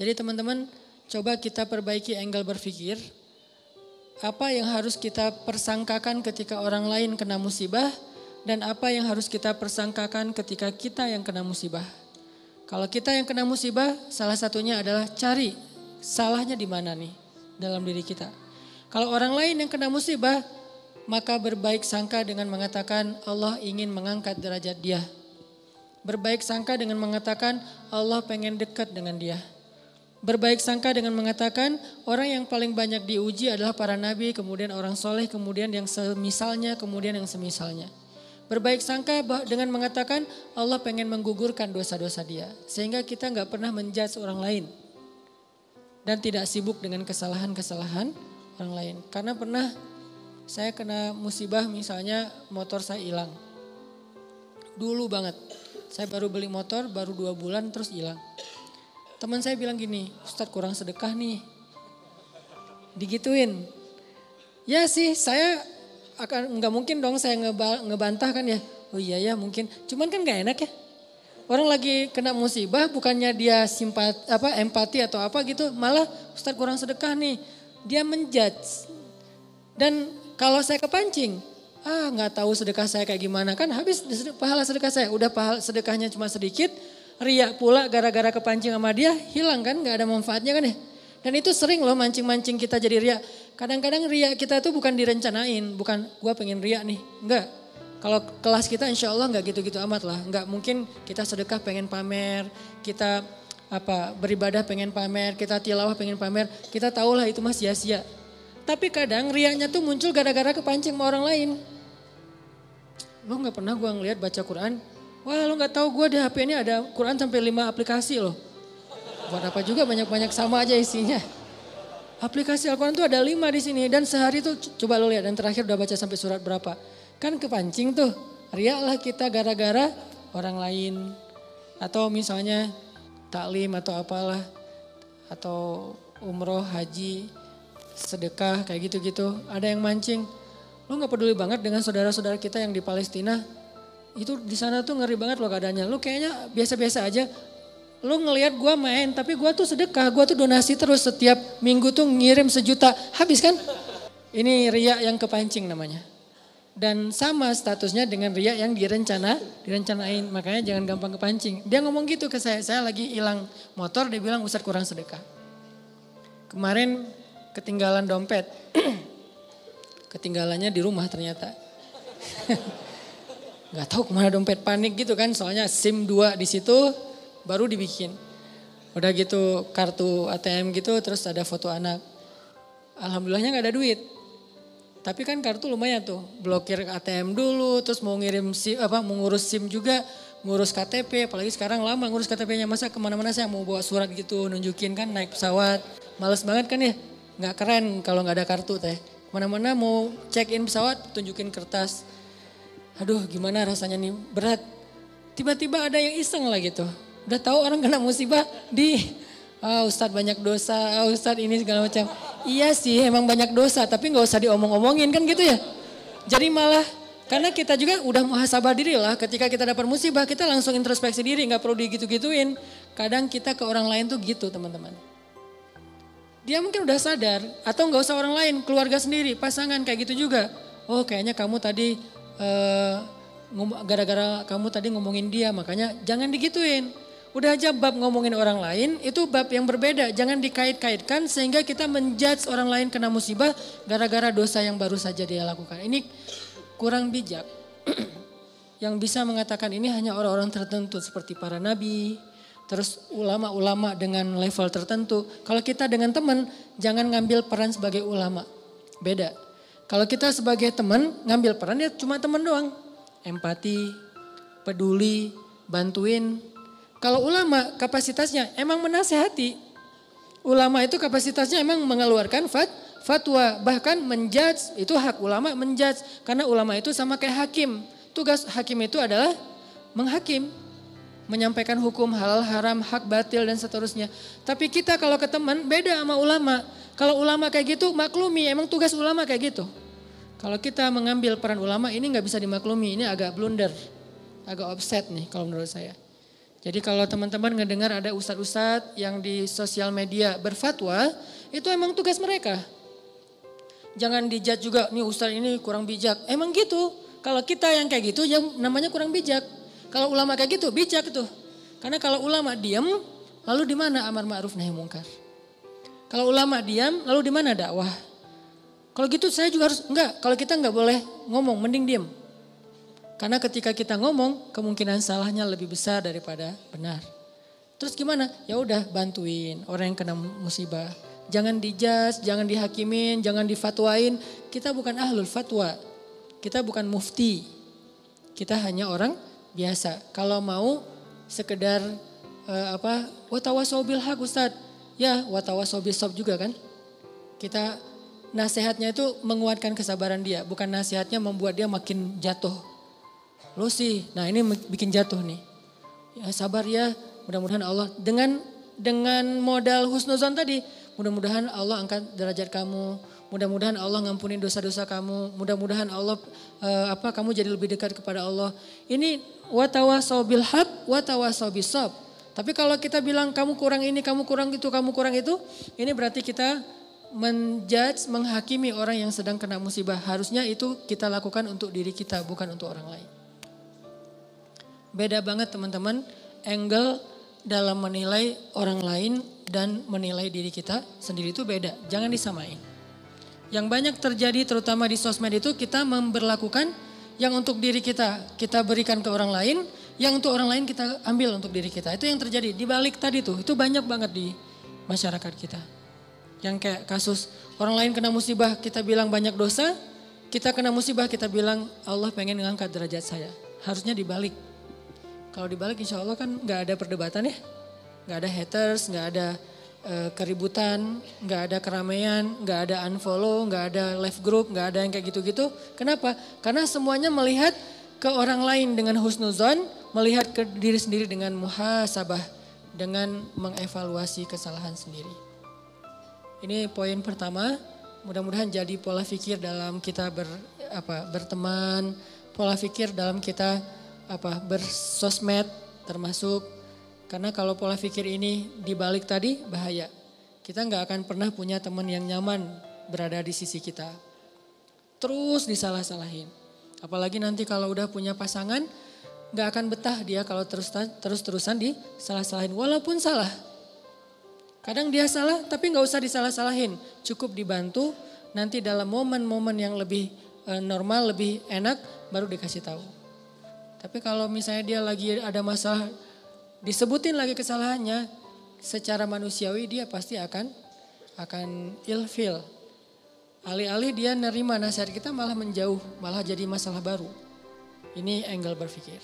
Jadi teman-teman coba kita perbaiki angle berpikir. Apa yang harus kita persangkakan ketika orang lain kena musibah dan apa yang harus kita persangkakan ketika kita yang kena musibah. Kalau kita yang kena musibah, salah satunya adalah cari salahnya di mana nih dalam diri kita. Kalau orang lain yang kena musibah, maka berbaik sangka dengan mengatakan Allah ingin mengangkat derajat dia. Berbaik sangka dengan mengatakan Allah pengen dekat dengan dia. Berbaik sangka dengan mengatakan orang yang paling banyak diuji adalah para nabi, kemudian orang soleh, kemudian yang semisalnya, kemudian yang semisalnya. Berbaik sangka dengan mengatakan Allah pengen menggugurkan dosa-dosa dia. Sehingga kita nggak pernah menjudge orang lain. Dan tidak sibuk dengan kesalahan-kesalahan orang lain. Karena pernah saya kena musibah misalnya motor saya hilang. Dulu banget. Saya baru beli motor, baru dua bulan terus hilang. Teman saya bilang gini, Ustadz kurang sedekah nih. Digituin. Ya sih, saya akan nggak mungkin dong saya ngebantah kan ya. Oh iya ya mungkin. Cuman kan nggak enak ya. Orang lagi kena musibah bukannya dia simpat apa empati atau apa gitu, malah Ustadz kurang sedekah nih. Dia menjudge. Dan kalau saya kepancing, ah nggak tahu sedekah saya kayak gimana kan habis pahala sedekah saya. Udah pahala sedekahnya cuma sedikit, riak pula gara-gara kepancing sama dia hilang kan nggak ada manfaatnya kan ya. Dan itu sering loh mancing-mancing kita jadi riak. Kadang-kadang riak kita itu bukan direncanain, bukan gua pengen riak nih, enggak. Kalau kelas kita insya Allah nggak gitu-gitu amat lah. Nggak mungkin kita sedekah pengen pamer, kita apa beribadah pengen pamer, kita tilawah pengen pamer. Kita tahu lah itu mas sia-sia. Tapi kadang riaknya tuh muncul gara-gara kepancing sama orang lain. Lo nggak pernah gua ngeliat baca Quran, Wah lo gak tahu gue di HP ini ada Quran sampai 5 aplikasi loh. Buat apa juga banyak-banyak sama aja isinya. Aplikasi Al-Quran tuh ada 5 di sini dan sehari tuh coba lo lihat dan terakhir udah baca sampai surat berapa. Kan kepancing tuh. Riak lah kita gara-gara orang lain. Atau misalnya taklim atau apalah. Atau umroh, haji, sedekah kayak gitu-gitu. Ada yang mancing. Lo gak peduli banget dengan saudara-saudara kita yang di Palestina itu di sana tuh ngeri banget loh keadaannya. Lu kayaknya biasa-biasa aja. Lu ngelihat gua main, tapi gua tuh sedekah, gua tuh donasi terus setiap minggu tuh ngirim sejuta. Habis kan? Ini ria yang kepancing namanya. Dan sama statusnya dengan ria yang direncana, direncanain. Makanya jangan gampang kepancing. Dia ngomong gitu ke saya, saya lagi hilang motor, dia bilang Ustadz kurang sedekah. Kemarin ketinggalan dompet. Ketinggalannya di rumah ternyata. nggak tahu ke mana dompet panik gitu kan soalnya SIM 2 di situ baru dibikin. Udah gitu kartu ATM gitu terus ada foto anak. Alhamdulillahnya nggak ada duit. Tapi kan kartu lumayan tuh, blokir ATM dulu, terus mau ngirim SIM, apa, mau ngurus SIM juga, ngurus KTP, apalagi sekarang lama ngurus KTP-nya, masa ke mana-mana saya mau bawa surat gitu, nunjukin kan naik pesawat, males banget kan ya, nggak keren kalau nggak ada kartu teh. Ke mana-mana mau check in pesawat, tunjukin kertas, aduh gimana rasanya nih berat. Tiba-tiba ada yang iseng lah gitu. Udah tahu orang kena musibah di ah Ustadz banyak dosa, ah Ustadz ini segala macam. Iya sih emang banyak dosa tapi nggak usah diomong-omongin kan gitu ya. Jadi malah karena kita juga udah muhasabah diri lah ketika kita dapat musibah kita langsung introspeksi diri nggak perlu digitu-gituin. Kadang kita ke orang lain tuh gitu teman-teman. Dia mungkin udah sadar atau nggak usah orang lain, keluarga sendiri, pasangan kayak gitu juga. Oh kayaknya kamu tadi gara-gara kamu tadi ngomongin dia makanya jangan digituin. Udah aja bab ngomongin orang lain itu bab yang berbeda. Jangan dikait-kaitkan sehingga kita menjudge orang lain kena musibah gara-gara dosa yang baru saja dia lakukan. Ini kurang bijak. yang bisa mengatakan ini hanya orang-orang tertentu seperti para nabi, terus ulama-ulama dengan level tertentu. Kalau kita dengan teman jangan ngambil peran sebagai ulama. Beda. Kalau kita sebagai teman ngambil peran ya cuma teman doang. Empati, peduli, bantuin. Kalau ulama kapasitasnya emang menasehati. Ulama itu kapasitasnya emang mengeluarkan fat, fatwa. Bahkan menjudge, itu hak ulama menjudge. Karena ulama itu sama kayak hakim. Tugas hakim itu adalah menghakim. Menyampaikan hukum halal haram, hak batil dan seterusnya. Tapi kita kalau ke teman beda sama ulama. Kalau ulama kayak gitu maklumi, emang tugas ulama kayak gitu. Kalau kita mengambil peran ulama ini nggak bisa dimaklumi, ini agak blunder, agak offset nih kalau menurut saya. Jadi kalau teman-teman ngedengar ada ustadz-ustadz yang di sosial media berfatwa, itu emang tugas mereka. Jangan dijat juga, nih ustadz ini kurang bijak. Emang gitu, kalau kita yang kayak gitu, yang namanya kurang bijak. Kalau ulama kayak gitu, bijak itu. Karena kalau ulama diam, lalu di mana amar ma'ruf nahi mungkar? Kalau ulama diam, lalu di mana dakwah? Kalau gitu saya juga harus, enggak, kalau kita enggak boleh ngomong, mending diam. Karena ketika kita ngomong, kemungkinan salahnya lebih besar daripada benar. Terus gimana? Ya udah bantuin orang yang kena musibah. Jangan dijas, jangan dihakimin, jangan difatwain. Kita bukan ahlul fatwa. Kita bukan mufti. Kita hanya orang biasa. Kalau mau sekedar uh, apa? Watawasobil hak Ustaz. Ya, watawasobil sob juga kan. Kita nasihatnya itu menguatkan kesabaran dia, bukan nasihatnya membuat dia makin jatuh Lo sih, nah ini bikin jatuh nih. Ya sabar ya, mudah-mudahan Allah dengan dengan modal husnuzon tadi, mudah-mudahan Allah angkat derajat kamu, mudah-mudahan Allah ngampuni dosa-dosa kamu, mudah-mudahan Allah uh, apa kamu jadi lebih dekat kepada Allah. Ini watawasaw bil haq, watawasaw bisab. Tapi kalau kita bilang kamu kurang ini, kamu kurang itu, kamu kurang itu, ini berarti kita menjudge, menghakimi orang yang sedang kena musibah. Harusnya itu kita lakukan untuk diri kita, bukan untuk orang lain. Beda banget teman-teman angle dalam menilai orang lain dan menilai diri kita sendiri itu beda. Jangan disamain. Yang banyak terjadi terutama di sosmed itu kita memperlakukan yang untuk diri kita kita berikan ke orang lain, yang untuk orang lain kita ambil untuk diri kita. Itu yang terjadi di balik tadi tuh. Itu banyak banget di masyarakat kita. Yang kayak kasus orang lain kena musibah kita bilang banyak dosa, kita kena musibah kita bilang Allah pengen ngangkat derajat saya. Harusnya dibalik. Kalau dibalik insya Allah kan nggak ada perdebatan ya. Nggak ada haters, nggak ada uh, keributan, nggak ada keramaian, nggak ada unfollow, nggak ada live group, nggak ada yang kayak gitu-gitu. Kenapa? Karena semuanya melihat ke orang lain dengan husnuzon, melihat ke diri sendiri dengan muhasabah, dengan mengevaluasi kesalahan sendiri. Ini poin pertama, mudah-mudahan jadi pola pikir dalam kita ber, apa, berteman, pola pikir dalam kita apa bersosmed termasuk karena kalau pola pikir ini dibalik tadi bahaya. Kita nggak akan pernah punya teman yang nyaman berada di sisi kita. Terus disalah-salahin. Apalagi nanti kalau udah punya pasangan nggak akan betah dia kalau terus terus terusan disalah-salahin walaupun salah. Kadang dia salah tapi nggak usah disalah-salahin, cukup dibantu nanti dalam momen-momen yang lebih eh, normal, lebih enak baru dikasih tahu. Tapi kalau misalnya dia lagi ada masalah, disebutin lagi kesalahannya, secara manusiawi dia pasti akan akan ilfil. Alih-alih dia nerima nasihat kita malah menjauh, malah jadi masalah baru. Ini angle berpikir.